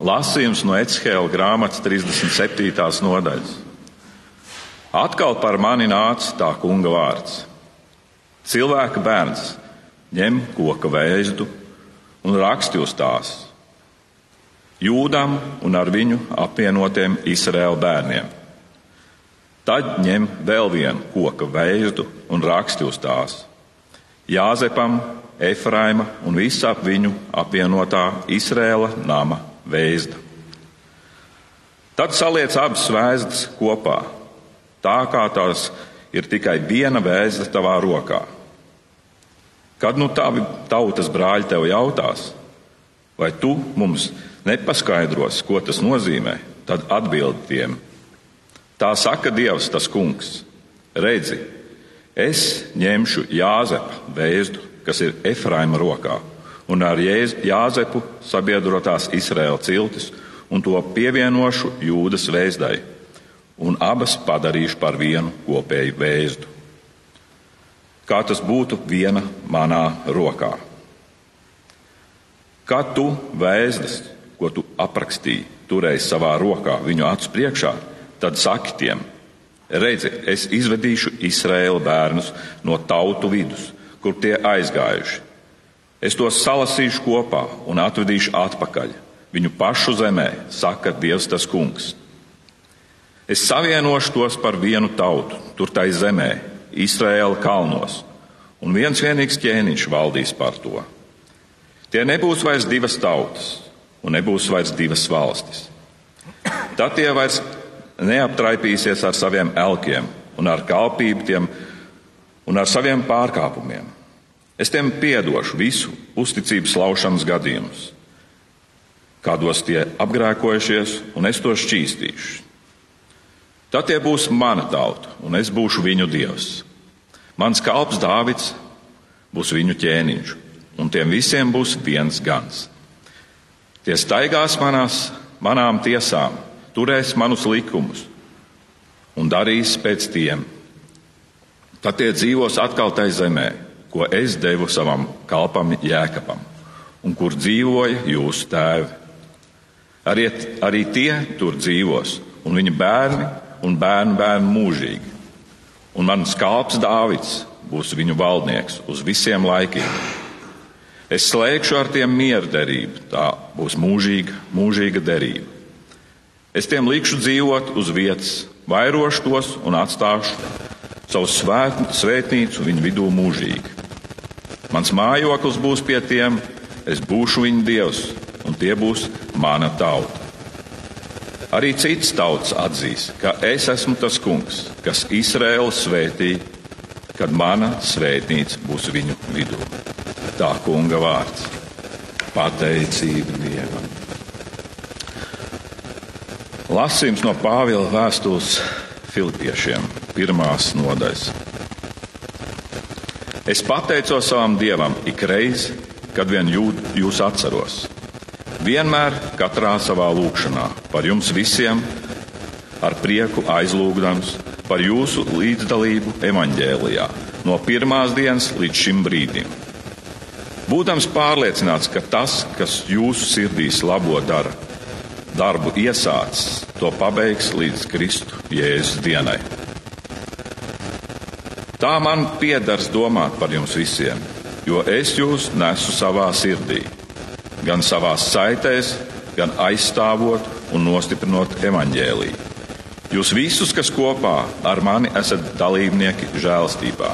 Lasījums no Ecehēla grāmatas 37. nodaļas. Atkal par mani nāca tā kunga vārds. Cilvēka bērns ņem koka vēzdu un raksti uz tās. Jūdam un ar viņu apvienotiem Izraēla bērniem. Tad ņem vēl vienu koka vēzdu un raksti uz tās. Jāzepam, Efraima un visa ap viņu apvienotā Izraēla nama vēzda. Tad saliec abas vēzdas kopā, tā kā tās ir tikai viena vēzda tavā rokā. Kad nu tavi tautas brāļi tev jautās, vai tu mums nepaskaidros, ko tas nozīmē, tad atbild tiem. Tā saka Dievs, tas kungs. Redzi, es ņemšu Jāzepa vēzdu, kas ir Efraima rokā, un ar Jāzepu sabiedrotās Izraēla ciltis, un to pievienošu Jūdas vēzdai, un abas padarīšu par vienu kopēju vēzdu. Kā tas būtu viena manā rokā. Kad tu vēzdas, ko tu aprakstīji, turēji savā rokā viņu acu priekšā, tad saki tiem, redzi, es izvedīšu Izraēla bērnus no tautu vidus, kur tie aizgājuši. Es tos salasīšu kopā un atvedīšu atpakaļ viņu pašu zemē, saka Dievs tas kungs. Es savienošu tos par vienu tautu, tur tai zemē, Izraēla kalnos, un viens vienīgs ķēniņš valdīs par to. Tie nebūs vairs divas tautas, un nebūs vairs divas valstis. Tad tie vairs neaptraipīsies ar saviem elkiem un ar kalpību tiem un ar saviem pārkāpumiem. Es tiem piedošu visu uzticības laušanas gadījumus, kādos tie apgrēkojušies, un es to šķīstīšu. Tad tie būs mana tauta, un es būšu viņu dievs. Mans kalps Dāvids būs viņu ķēniņš, un tiem visiem būs viens gans. Tie staigās manās, manām tiesām, turēs manus likumus un darīs pēc tiem. Tad tie dzīvos atkal tai zemē, ko es devu savam kalpam Jēkabam, un kur dzīvoja jūsu tēvi. Arī, arī tie tur dzīvos, un viņa bērni un bērnu bērni mūžīgi. Un mans kalps Dāvids būs viņu valdnieks uz visiem laikiem. Es slēgšu ar tiem mieru derību, tā būs mūžīga, mūžīga derība. Es tiem likšu dzīvot uz vietas, vairošu tos un atstāšu savu svētnīcu viņu vidū mūžīgi. Mans mājoklis būs pie tiem, es būšu viņu dievs, un tie būs mana tauta. Arī cits tauts atzīs, ka es esmu tas kungs, kas Izraēlu svētī, kad mana svētnīca būs viņu vidū. Tā kunga vārds - pateicība Dievam. Lasījums no Pāvila vēstules Filipiešiem, pirmās nodaļas. Es pateicos savam Dievam ikreiz, kad vien jū, jūs atceros. Vienmēr katrā savā lūkšanā par jums visiem, ar prieku aizlūgdams par jūsu līdzdalību evaņģēlijā, no pirmās dienas līdz šim brīdim. Būdams pārliecināts, ka tas, kas jūsu sirdīs labo dara, darbu iesācis, to pabeigs līdz Kristu Jēzus dienai. Tā man piedars domāt par jums visiem, jo es jūs nesu savā sirdī, gan savā saitēs, gan aizstāvot un nostiprinot evaņģēlīju. Jūs visus, kas kopā ar mani esat dalībnieki žēlstībā,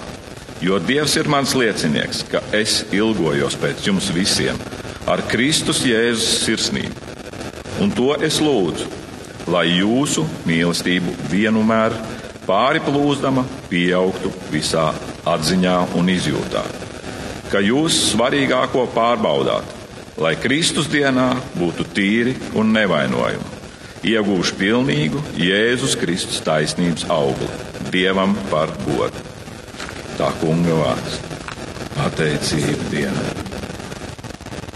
jo Dievs ir mans liecinieks, ka es ilgojos pēc jums visiem ar Kristus Jēzus sirsnību Un to es lūdzu, lai jūsu mīlestību vienmēr pāri plūzdama pieaugtu visā atziņā un izjūtā, ka jūs svarīgāko pārbaudāt, lai Kristus dienā būtu tīri un nevainojami, iegūšu pilnīgu Jēzus Kristus taisnības augli, Dievam par godu. Tā kunga vārds - pateicība dienai.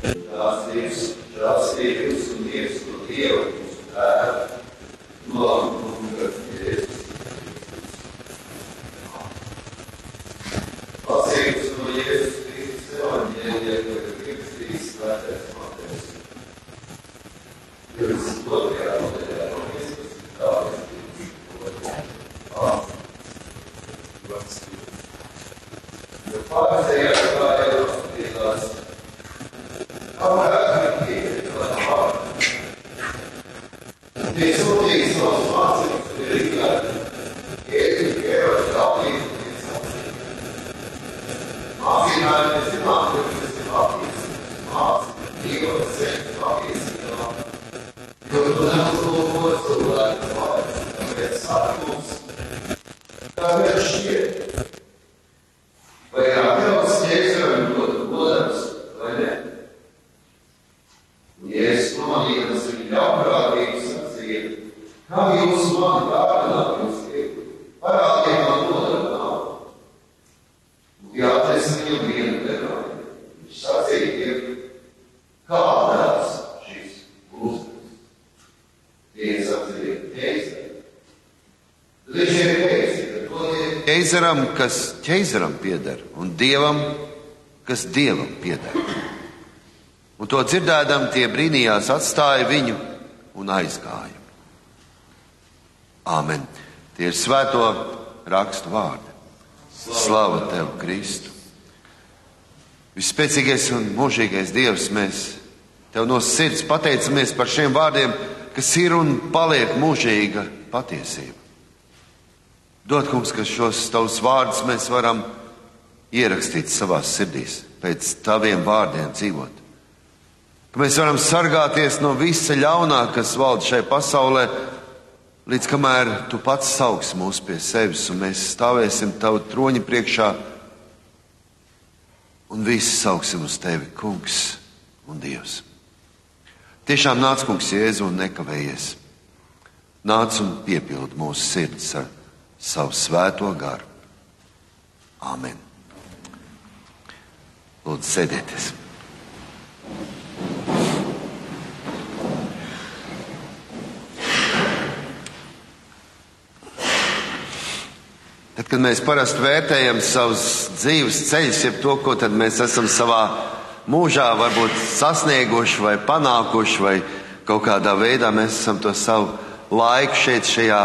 Tas ir žēlstības un Dievs Dievu mūsu tēvu, no kunga India were the big cities left as contests. There is Kristus evaņģēlijā, ko ir Kristus svētais pateicis. ķeizaram, kas ķeizaram pieder, un dievam, kas dievam pieder. Un to dzirdēdam, tie brīnījās, atstāja viņu un aizgāja. Āmen. Tie ir svēto rakstu vārdi. Slava tev, Kristu! Vispēcīgais un mūžīgais Dievs, mēs tev no sirds pateicamies par šiem vārdiem, kas ir un paliek mūžīga patiesība. Dod, kungs, ka šos tavus vārdus mēs varam ierakstīt savās sirdīs, pēc taviem vārdiem dzīvot. Ka mēs varam sargāties no visa ļaunā, kas valda šai pasaulē, līdz kamēr tu pats sauks mūs pie sevis un mēs stāvēsim tavu troņa priekšā un visi sauksim uz tevi, kungs un dievs. Tiešām nāc, kungs, Jēzu un nekavējies. Nāc un piepildi mūsu sirds ar savu svēto garu. Āmen. Lūdzu, sēdieties! Tad, kad mēs parasti vērtējam savus dzīves ceļus, jeb to, ko mēs esam savā mūžā varbūt sasnieguši vai panākuši, vai kaut kādā veidā mēs esam to savu laiku šeit, šajā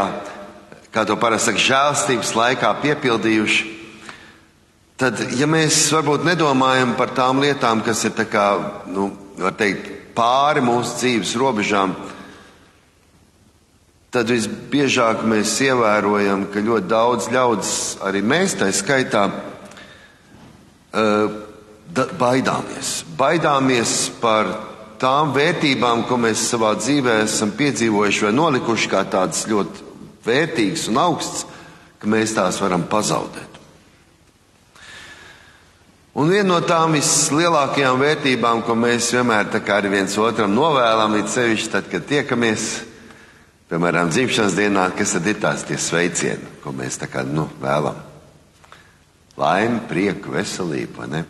kā to parasti saka, žēlstības laikā piepildījuši, tad, ja mēs varbūt nedomājam par tām lietām, kas ir kā, nu, teikt, pāri mūsu dzīves robežām, tad visbiežāk mēs ievērojam, ka ļoti daudz ļaudis, arī mēs tā skaitā, uh, baidāmies. Baidāmies par tām vērtībām, ko mēs savā dzīvē esam piedzīvojuši vai nolikuši kā tādas ļoti vērtīgs un augsts, ka mēs tās varam pazaudēt. Un viena no tām vislielākajām vērtībām, ko mēs vienmēr arī viens otram novēlam, ir sevišķi tad, kad tiekamies, piemēram, dzimšanas dienā, kas tad ir tās tie sveicieni, ko mēs tā kā nu, vēlam. Laime, prieku, veselību, vai ne?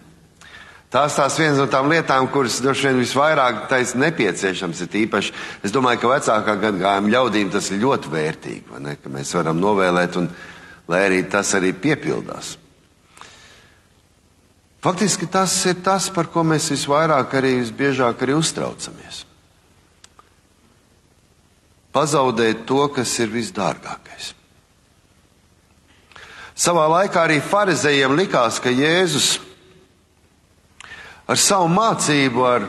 Tās tās viens no tām lietām, kuras droši vien visvairāk taisa nepieciešams, ir īpaši, es domāju, ka vecākā gadagājuma ļaudīm tas ir ļoti vērtīgi, ne, ka mēs varam novēlēt un lai arī tas arī piepildās. Faktiski tas ir tas, par ko mēs visvairāk arī visbiežāk arī uztraucamies. Pazaudēt to, kas ir visdārgākais. Savā laikā arī farizējiem likās, ka Jēzus ar savu mācību, ar,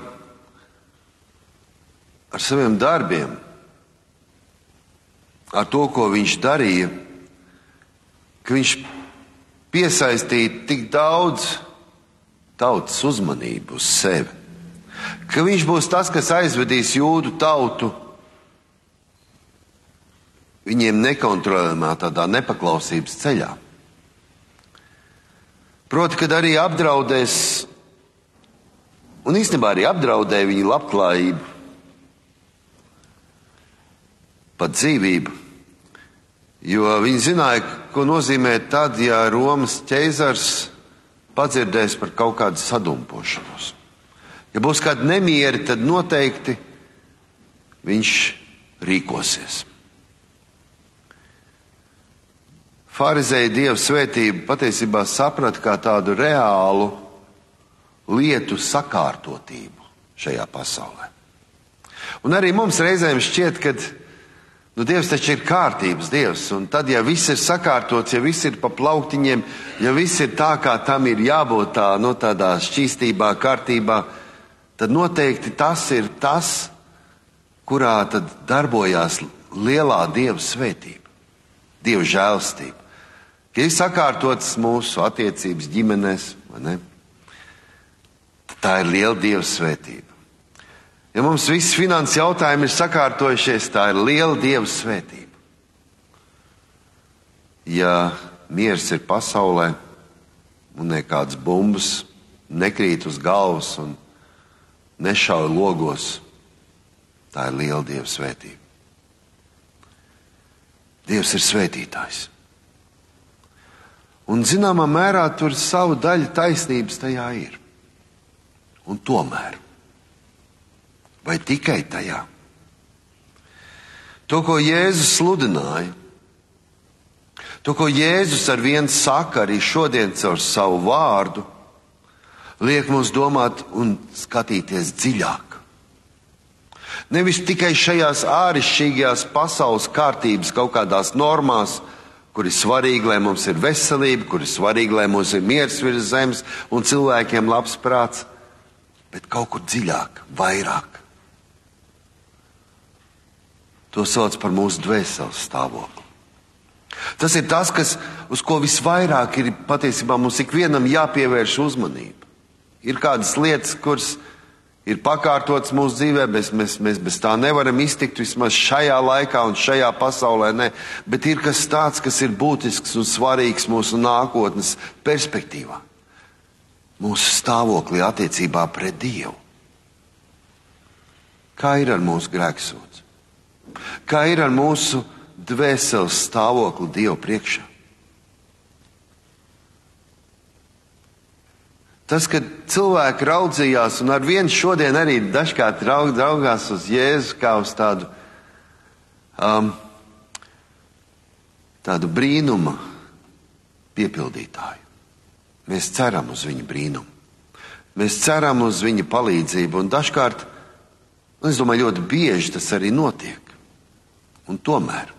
ar saviem darbiem, ar to, ko viņš darīja, ka viņš piesaistīja tik daudz tautas uzmanību uz sevi, ka viņš būs tas, kas aizvedīs jūdu tautu viņiem nekontrolējamā tādā nepaklausības ceļā. Proti, kad arī apdraudēs un īstenībā arī apdraudēja viņa labklājību, pat dzīvību. Jo viņi zināja, ko nozīmē tad, ja Romas ķeizars padzirdēs par kaut kādu sadumpošanos. Ja būs kādi nemieri, tad noteikti viņš rīkosies. Pharizēja dievu svētību patiesībā saprata kā tādu reālu lietu sakārtotību šajā pasaulē. Un arī mums reizēm šķiet, ka nu, Dievs taču ir kārtības Dievs. Un tad, ja viss ir sakārtots, ja viss ir pa plauktiņiem, ja viss ir tā, kā tam ir jābūt, tā, no nu, tādā šķīstībā, kārtībā, tad noteikti tas ir tas, kurā tad darbojās lielā Dieva svētība, Dieva žēlstība. Ka ir sakārtotas mūsu attiecības ģimenēs? Tā ir liela Dieva svētība. Ja mums viss finanses jautājumi ir sakārtojušies, tā ir liela Dieva svētība. Ja miers ir pasaulē un nekādas bumbas nekrīt uz galvas un nešauj logos, tā ir liela Dieva svētība. Dievs ir svētītājs. Un zināmā mērā tur savu daļu taisnības tajā ir. Un tomēr vai tikai tajā? To, ko Jēzus sludināja, to, ko Jēzus ar vienu saka arī šodien caur savu vārdu, liek mums domāt un skatīties dziļāk. Nevis tikai šajās āršķirīgajās pasaules kārtības kaut kādās normās, kur ir svarīgi, lai mums ir veselība, kur ir svarīgi, lai mums ir miers virs zemes un cilvēkiem labs prāts, bet kaut kur dziļāk, vairāk. To sauc par mūsu dvēseles stāvokli. Tas ir tas, kas, uz ko visvairāk ir patiesībā mums ikvienam jāpievērš uzmanība. Ir kādas lietas, kuras ir pakārtotas mūsu dzīvē, bet mēs, mēs bez tā nevaram iztikt vismaz šajā laikā un šajā pasaulē. Ne. Bet ir kas tāds, kas ir būtisks un svarīgs mūsu nākotnes perspektīvā, mūsu stāvoklī attiecībā pret Dievu. Kā ir ar mūsu grēksūdu? Kā ir ar mūsu dvēseles stāvokli Dievu priekšā? Tas, ka cilvēki raudzījās, un ar vienu šodien arī dažkārt raug, raugās uz Jēzu kā uz tādu, um, tādu brīnuma piepildītāju. Mēs ceram uz viņa brīnumu. Mēs ceram uz viņa palīdzību, un dažkārt, es domāju, ļoti bieži tas arī notiek. Un tomēr.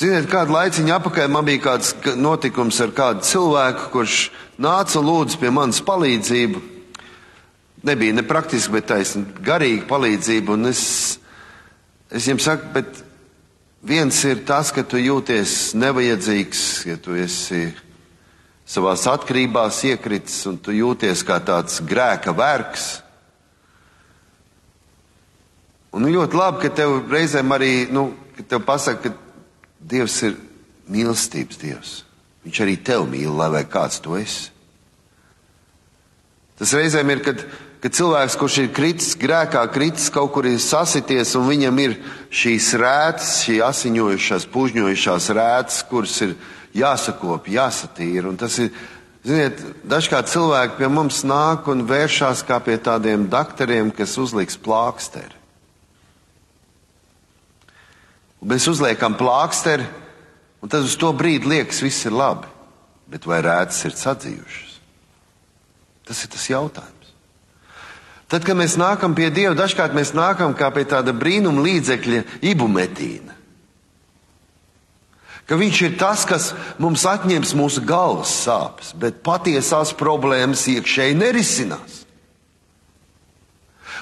Ziniet, kādu laiciņu apakaļ man bija kāds notikums ar kādu cilvēku, kurš nāca un lūdza pie manis palīdzību. Nebija ne praktiski, bet taisni garīga palīdzība. Un es, es viņam saku, bet viens ir tas, ka tu jūties nevajadzīgs, ja tu esi savās atkarībās iekritis un tu jūties kā tāds grēka vergs. Un ļoti labi, ka tev reizēm arī nu, tev pasaka, ka Dievs ir mīlestības Dievs. Viņš arī tevi mīl, lai vai kāds to esi. Tas reizēm ir, kad, kad cilvēks, kurš ir kritis, grēkā kritis, kaut kur ir sasities, un viņam ir šīs rētas, šī asiņojušās, pužņojušās rētas, kuras ir jāsakop, jāsatīra. Tas ir, ziniet, dažkārt cilvēki pie mums nāk un vēršās kā pie tādiem doktoriem, kas uzliks plāksteri. Un mēs uzliekam plāksteri, un tad uz to brīdi liekas, viss ir labi. Bet vai rētas ir sadzījušas? Tas ir tas jautājums. Tad, kad mēs nākam pie Dieva, dažkārt mēs nākam kā pie tāda brīnuma līdzekļa, ibumetīna. Ka viņš ir tas, kas mums atņems mūsu galvas sāpes, bet patiesās problēmas iekšēji nerisinās.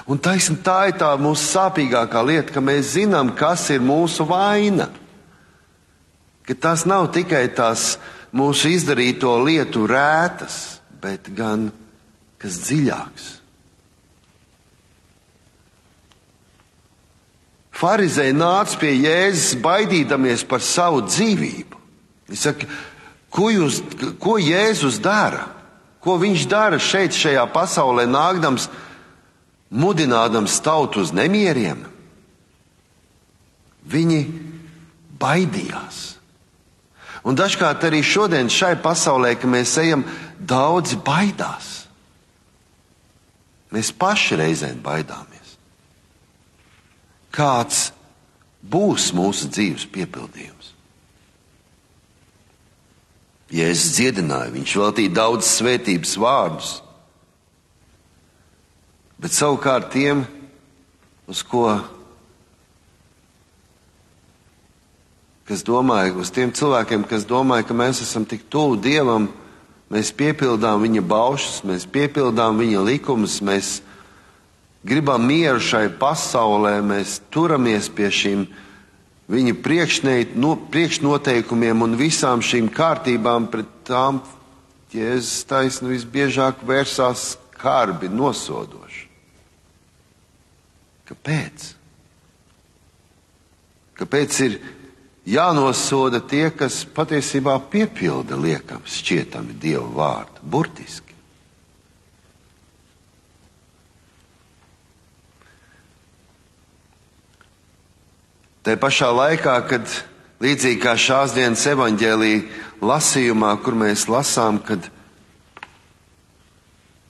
Un taisn, tā ir tā mūsu sāpīgākā lieta, ka mēs zinām, kas ir mūsu vaina. Ka tas nav tikai tās mūsu izdarīto lietu rētas, bet gan kas dziļāks. Pharizēji nāca pie Jēzus, baidīdamies par savu dzīvību. Viņš saka, ko, jūs, ko Jēzus dara? Ko viņš dara šeit, šajā pasaulē, nākdams? Mudinādams tautu uz nemieriem, viņi baidījās. Un dažkārt arī šodien šai pasaulē, kad mēs ejam, daudzi baidās. Mēs paši reizēm baidāmies. Kāds būs mūsu dzīves piepildījums? Jēzus dziedināja, viņš veltīja daudz svētības vārdus. Bet savukārt tiem, uz ko, kas domāja, uz tiem cilvēkiem, kas domāja, ka mēs esam tik tuvu Dievam, mēs piepildām viņa baušas, mēs piepildām viņa likumus, mēs gribam mieru šai pasaulē, mēs turamies pie šīm viņa no, priekšnoteikumiem un visām šīm kārtībām, pret tām Jēzus taisni visbiežāk vērsās skarbi, nosodoši. Kāpēc? Kāpēc ir jānosoda tie, kas patiesībā piepilda liekams, šķietami Dieva vārdu, burtiski? Tā pašā laikā, kad līdzīgi kā šās dienas evaņģēlīja lasījumā, kur mēs lasām, kad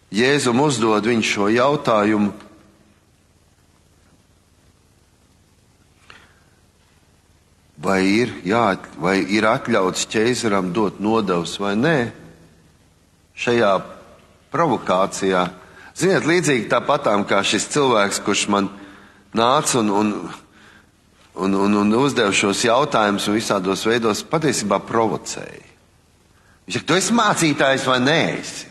Jēzum uzdod viņš šo jautājumu, vai ir, jā, vai ir atļauts ķēzaram dot nodevs vai nē, šajā provokācijā. Ziniet, līdzīgi tāpatām kā šis cilvēks, kurš man nāca un, un, un, un, un uzdeva šos jautājumus un visādos veidos patiesībā provocēja. Viņš saka, tu esi mācītājs vai nē? Esi?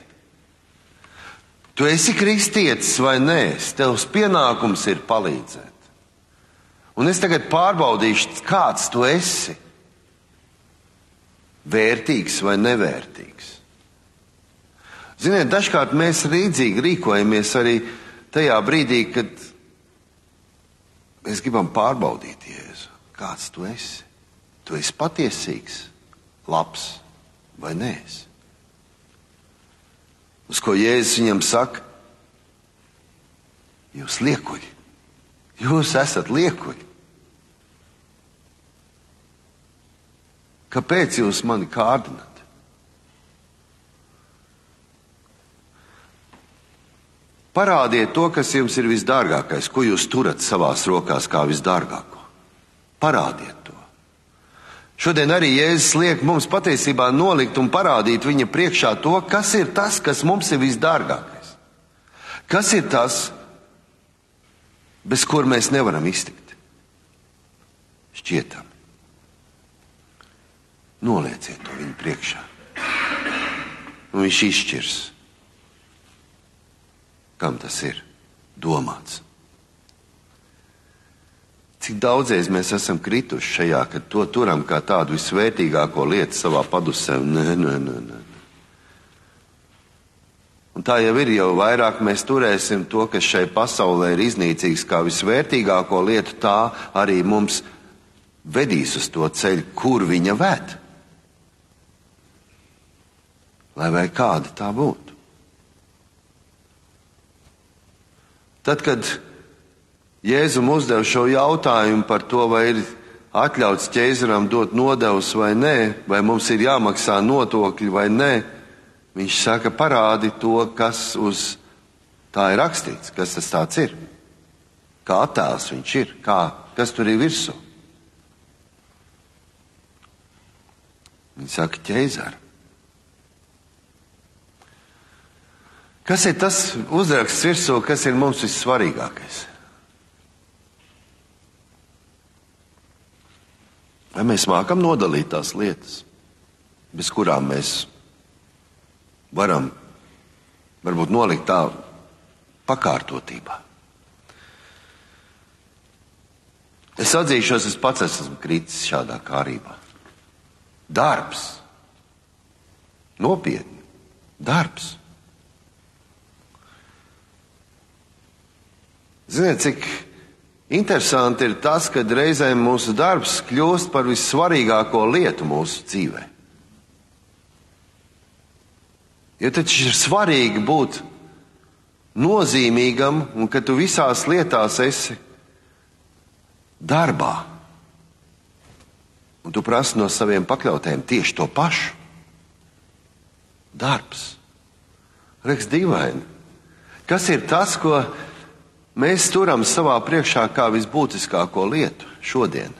Tu esi kristietis vai nē? Tevs pienākums ir palīdzēt. Un es tagad pārbaudīšu, kāds tu esi. Vērtīgs vai nevērtīgs. Ziniet, dažkārt mēs rīdzīgi rīkojamies arī tajā brīdī, kad mēs gribam pārbaudīt, Jēzu, kāds tu esi. Tu esi patiesīgs, labs vai nē. Uz ko Jēzus viņam saka? Jūs liekuļi, jūs esat liekuļi. Kāpēc jūs mani kārdināt? Parādiet to, kas jums ir visdārgākais, ko jūs turat savās rokās kā visdārgāko. Parādiet to. Šodien arī Jēzus liek mums patiesībā nolikt un parādīt viņa priekšā to, kas ir tas, kas mums ir visdārgākais. Kas ir tas, bez kur mēs nevaram iztikt? Šķietam. Nolieciet to viņa priekšā. Un viņš izšķirs, kam tas ir domāts. Cik daudzreiz mēs esam krituši šajā, ka to turam kā tādu visvērtīgāko lietu savā padusē? Nē, nē, nē, nē. Un tā jau ir, jau vairāk mēs turēsim to, kas šai pasaulē ir iznīcīgs kā visvērtīgāko lietu, tā arī mums vedīs uz to ceļu, kur viņa ved lai vai kāda tā būtu. Tad, kad Jēzum uzdev šo jautājumu par to, vai ir atļauts ķēzaram dot nodevus vai nē, vai mums ir jāmaksā nodokļi vai nē, viņš saka, parādi to, kas uz tā ir rakstīts, kas tas ir, kā attēls viņš ir, kā, kas tur ir virsū. Viņi saka, ķēzara. Kas ir tas uzraksts virsū, kas ir mums vissvarīgākais? Vai mēs mākam nodalīt tās lietas, bez kurām mēs varam varbūt nolikt tā pakārtotībā? Es atzīšos, es pats esmu kritis šādā kārībā. Darbs, nopietni, darbs. Ziniet, cik interesanti ir tas, ka reizēm mūsu darbs kļūst par vissvarīgāko lietu mūsu dzīvē. Jo taču ir svarīgi būt nozīmīgam un ka tu visās lietās esi darbā. Un tu prasi no saviem pakļautējiem tieši to pašu. Darbs. Reks dīvaini. Kas ir tas, ko mēs turam savā priekšā kā visbūtiskāko lietu šodien.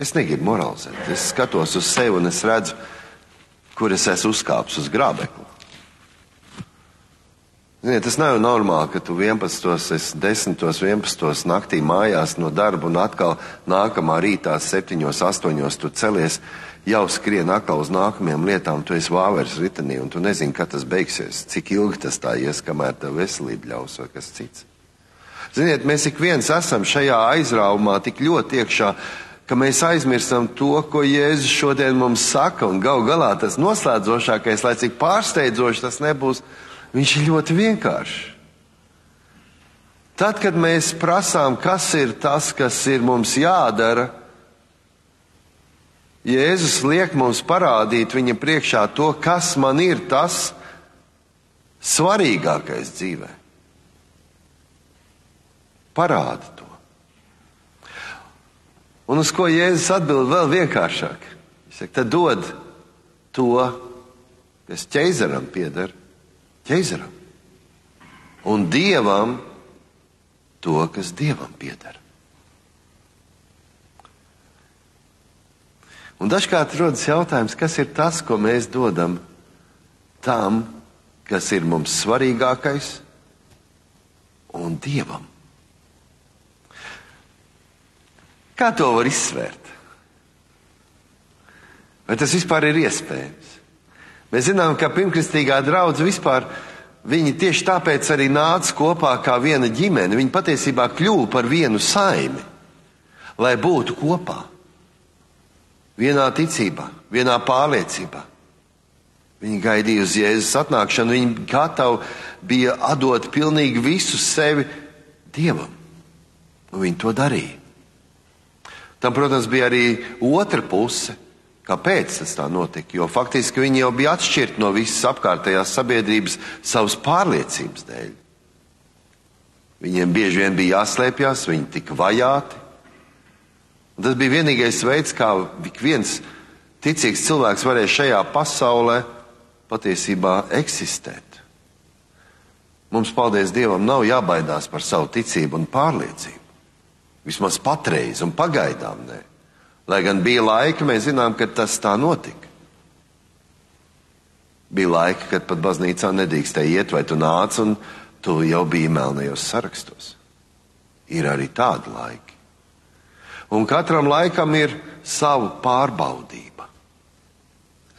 Es negribu moralizēt, es skatos uz sevi un es redzu, kur es esmu uzkāpis uz grābekli. Ziniet, tas nav normāli, ka tu 11, 10, 11 naktī mājās no darba un atkal nākamā rītā 7, 8 tu celies, jau skrien atkal uz nākamajām lietām, tu esi vāveres ritenī un tu nezini, kad tas beigsies, cik ilgi tas tā ies, kamēr tev veselība ļaus vai kas cits. Ziniet, mēs ik viens esam šajā aizraumā tik ļoti iekšā, ka mēs aizmirstam to, ko Jēzus šodien mums saka, un gal galā tas noslēdzošākais, lai cik pārsteidzoši tas nebūs, viņš ir ļoti vienkāršs. Tad, kad mēs prasām, kas ir tas, kas ir mums jādara, Jēzus liek mums parādīt viņa priekšā to, kas man ir tas svarīgākais dzīvē. Parāda to. Un uz ko Jēzus atbild vēl vienkāršāk? Viņš saka, tad dod to, kas ķeizaram pieder, ķeizaram. Un dievam to, kas dievam pieder. Un dažkārt rodas jautājums, kas ir tas, ko mēs dodam tam, kas ir mums svarīgākais, un dievam. Kā to var izsvērt? Vai tas vispār ir iespējams? Mēs zinām, ka pirmkristīgā draudzene vispār viņi tieši tāpēc arī nāca kopā kā viena ģimene. Viņi patiesībā kļuva par vienu saimi, lai būtu kopā. Vienā ticībā, vienā pārliecībā. Viņi gaidīja uz Jēzus atnākšanu, viņi gatavi bija atdot pilnīgi visu sevi Dievam. Un viņi to darīja. Tam, protams, bija arī otra puse. Kāpēc tas tā notika? Jo faktiski viņi jau bija atšķirti no visas apkārtējās sabiedrības savas pārliecības dēļ. Viņiem bieži vien bija jāslēpjas, viņi tika vajāti. Un tas bija vienīgais veids, kā ik viens ticīgs cilvēks varēja šajā pasaulē patiesībā eksistēt. Mums, paldies Dievam, nav jābaidās par savu ticību un pārliecību. Vismaz patreiz un pagaidām nē. Lai gan bija laika, mēs zinām, ka tas tā notika. Bija laika, kad pat baznīcā nedrīkstēja iet, vai tu nāc, un tu jau biji melnajos sarakstos. Ir arī tādi laiki. Un katram laikam ir sava pārbaudība.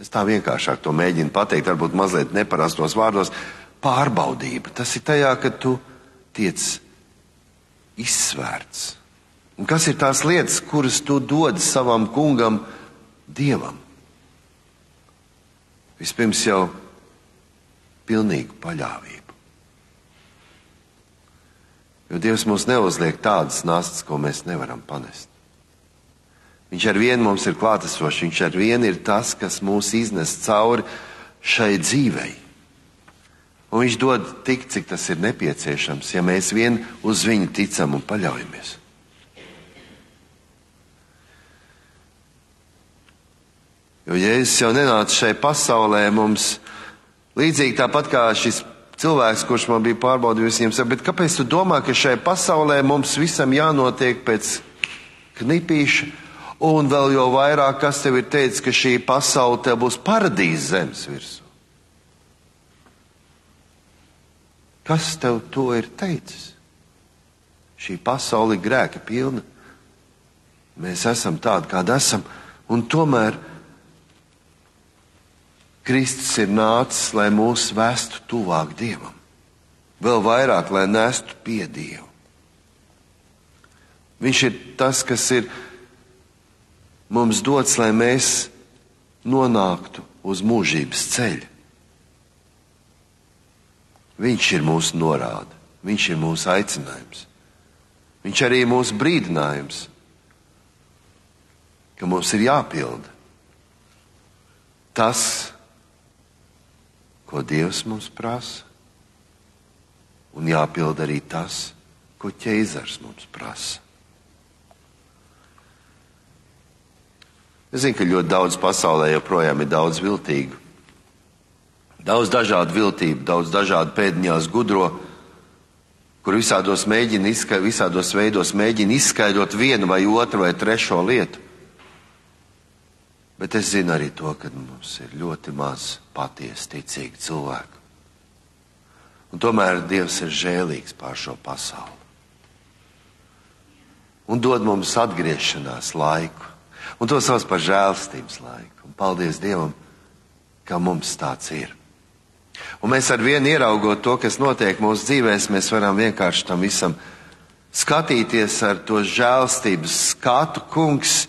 Es tā vienkāršāk to mēģinu pateikt, varbūt mazliet neparastos vārdos. Pārbaudība. Tas ir tajā, ka tu tiec izsvērts Un kas ir tās lietas, kuras tu dod savam kungam, dievam? Vispirms jau pilnīgu paļāvību. Jo Dievs mums neuzliek tādas nastas, ko mēs nevaram panest. Viņš ar vienu mums ir klātesošs, viņš ar vienu ir tas, kas mūs iznes cauri šai dzīvei. Un viņš dod tik, cik tas ir nepieciešams, ja mēs vien uz viņu ticam un paļaujamies. Jo Jēzus jau nenāca šai pasaulē mums līdzīgi tāpat kā šis cilvēks, kurš man bija pārbaudījis, viņam saka, bet kāpēc tu domā, ka šai pasaulē mums visam jānotiek pēc knipīša? Un vēl jau vairāk, kas tev ir teicis, ka šī pasaule tev būs paradīze zemes virsū? Kas tev to ir teicis? Šī pasaule ir grēka pilna. Mēs esam tādi, kādi esam, un tomēr Kristus ir nācis, lai mūs vestu tuvāk Dievam, vēl vairāk, lai nestu pie Dieva. Viņš ir tas, kas ir mums dots, lai mēs nonāktu uz mūžības ceļa. Viņš ir mūsu norāde, viņš ir mūsu aicinājums. Viņš arī ir mūsu brīdinājums, ka mums ir jāpilda tas, ko Dievs mums prasa, un jāpild arī tas, ko ķeizars mums prasa. Es zinu, ka ļoti daudz pasaulē joprojām ir daudz viltīgu. Daudz dažādu viltību, daudz dažādu pēdiņās gudro, kur visādos, mēģina, visādos veidos mēģina izskaidrot vienu vai otru vai trešo lietu. Bet es zinu arī to, ka mums ir ļoti maz patiesi ticīgi cilvēki. Un tomēr Dievs ir žēlīgs pār šo pasauli. Un dod mums atgriešanās laiku. Un to sauc par žēlstības laiku. Un paldies Dievam, ka mums tāds ir. Un mēs ar vienu ieraugot to, kas notiek mūsu dzīvēs, mēs varam vienkārši tam visam skatīties ar to žēlstības skatu. Kungs,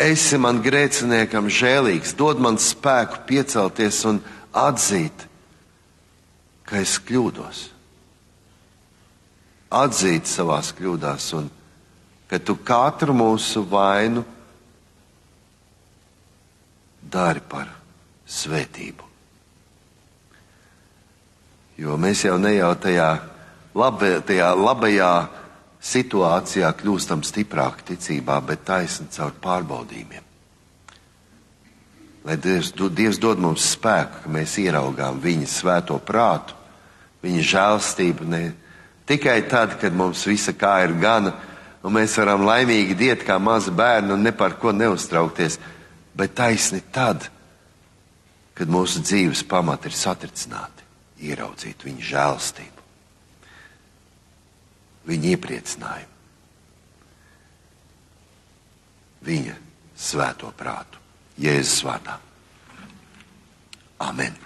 esi man grēciniekam žēlīgs, dod man spēku piecelties un atzīt, ka es kļūdos. Atzīt savās kļūdās un ka tu katru mūsu vainu dari par svētību. Jo mēs jau ne jau tajā, labi, tajā labajā situācijā kļūstam stiprāki ticībā, bet taisni caur pārbaudījumiem. Lai Dievs, Dievs dod mums spēku, ka mēs ieraugām viņa svēto prātu, viņa žēlstību ne tikai tad, kad mums visa kā ir gana, un mēs varam laimīgi diet kā mazi bērni un ne par ko neuztraukties, bet taisni tad, kad mūsu dzīves pamati ir satricināti, ieraudzīt viņa žēlstību, viņa iepriecinājumu, viņa svēto prātu. Jēzus vārdā. Amen.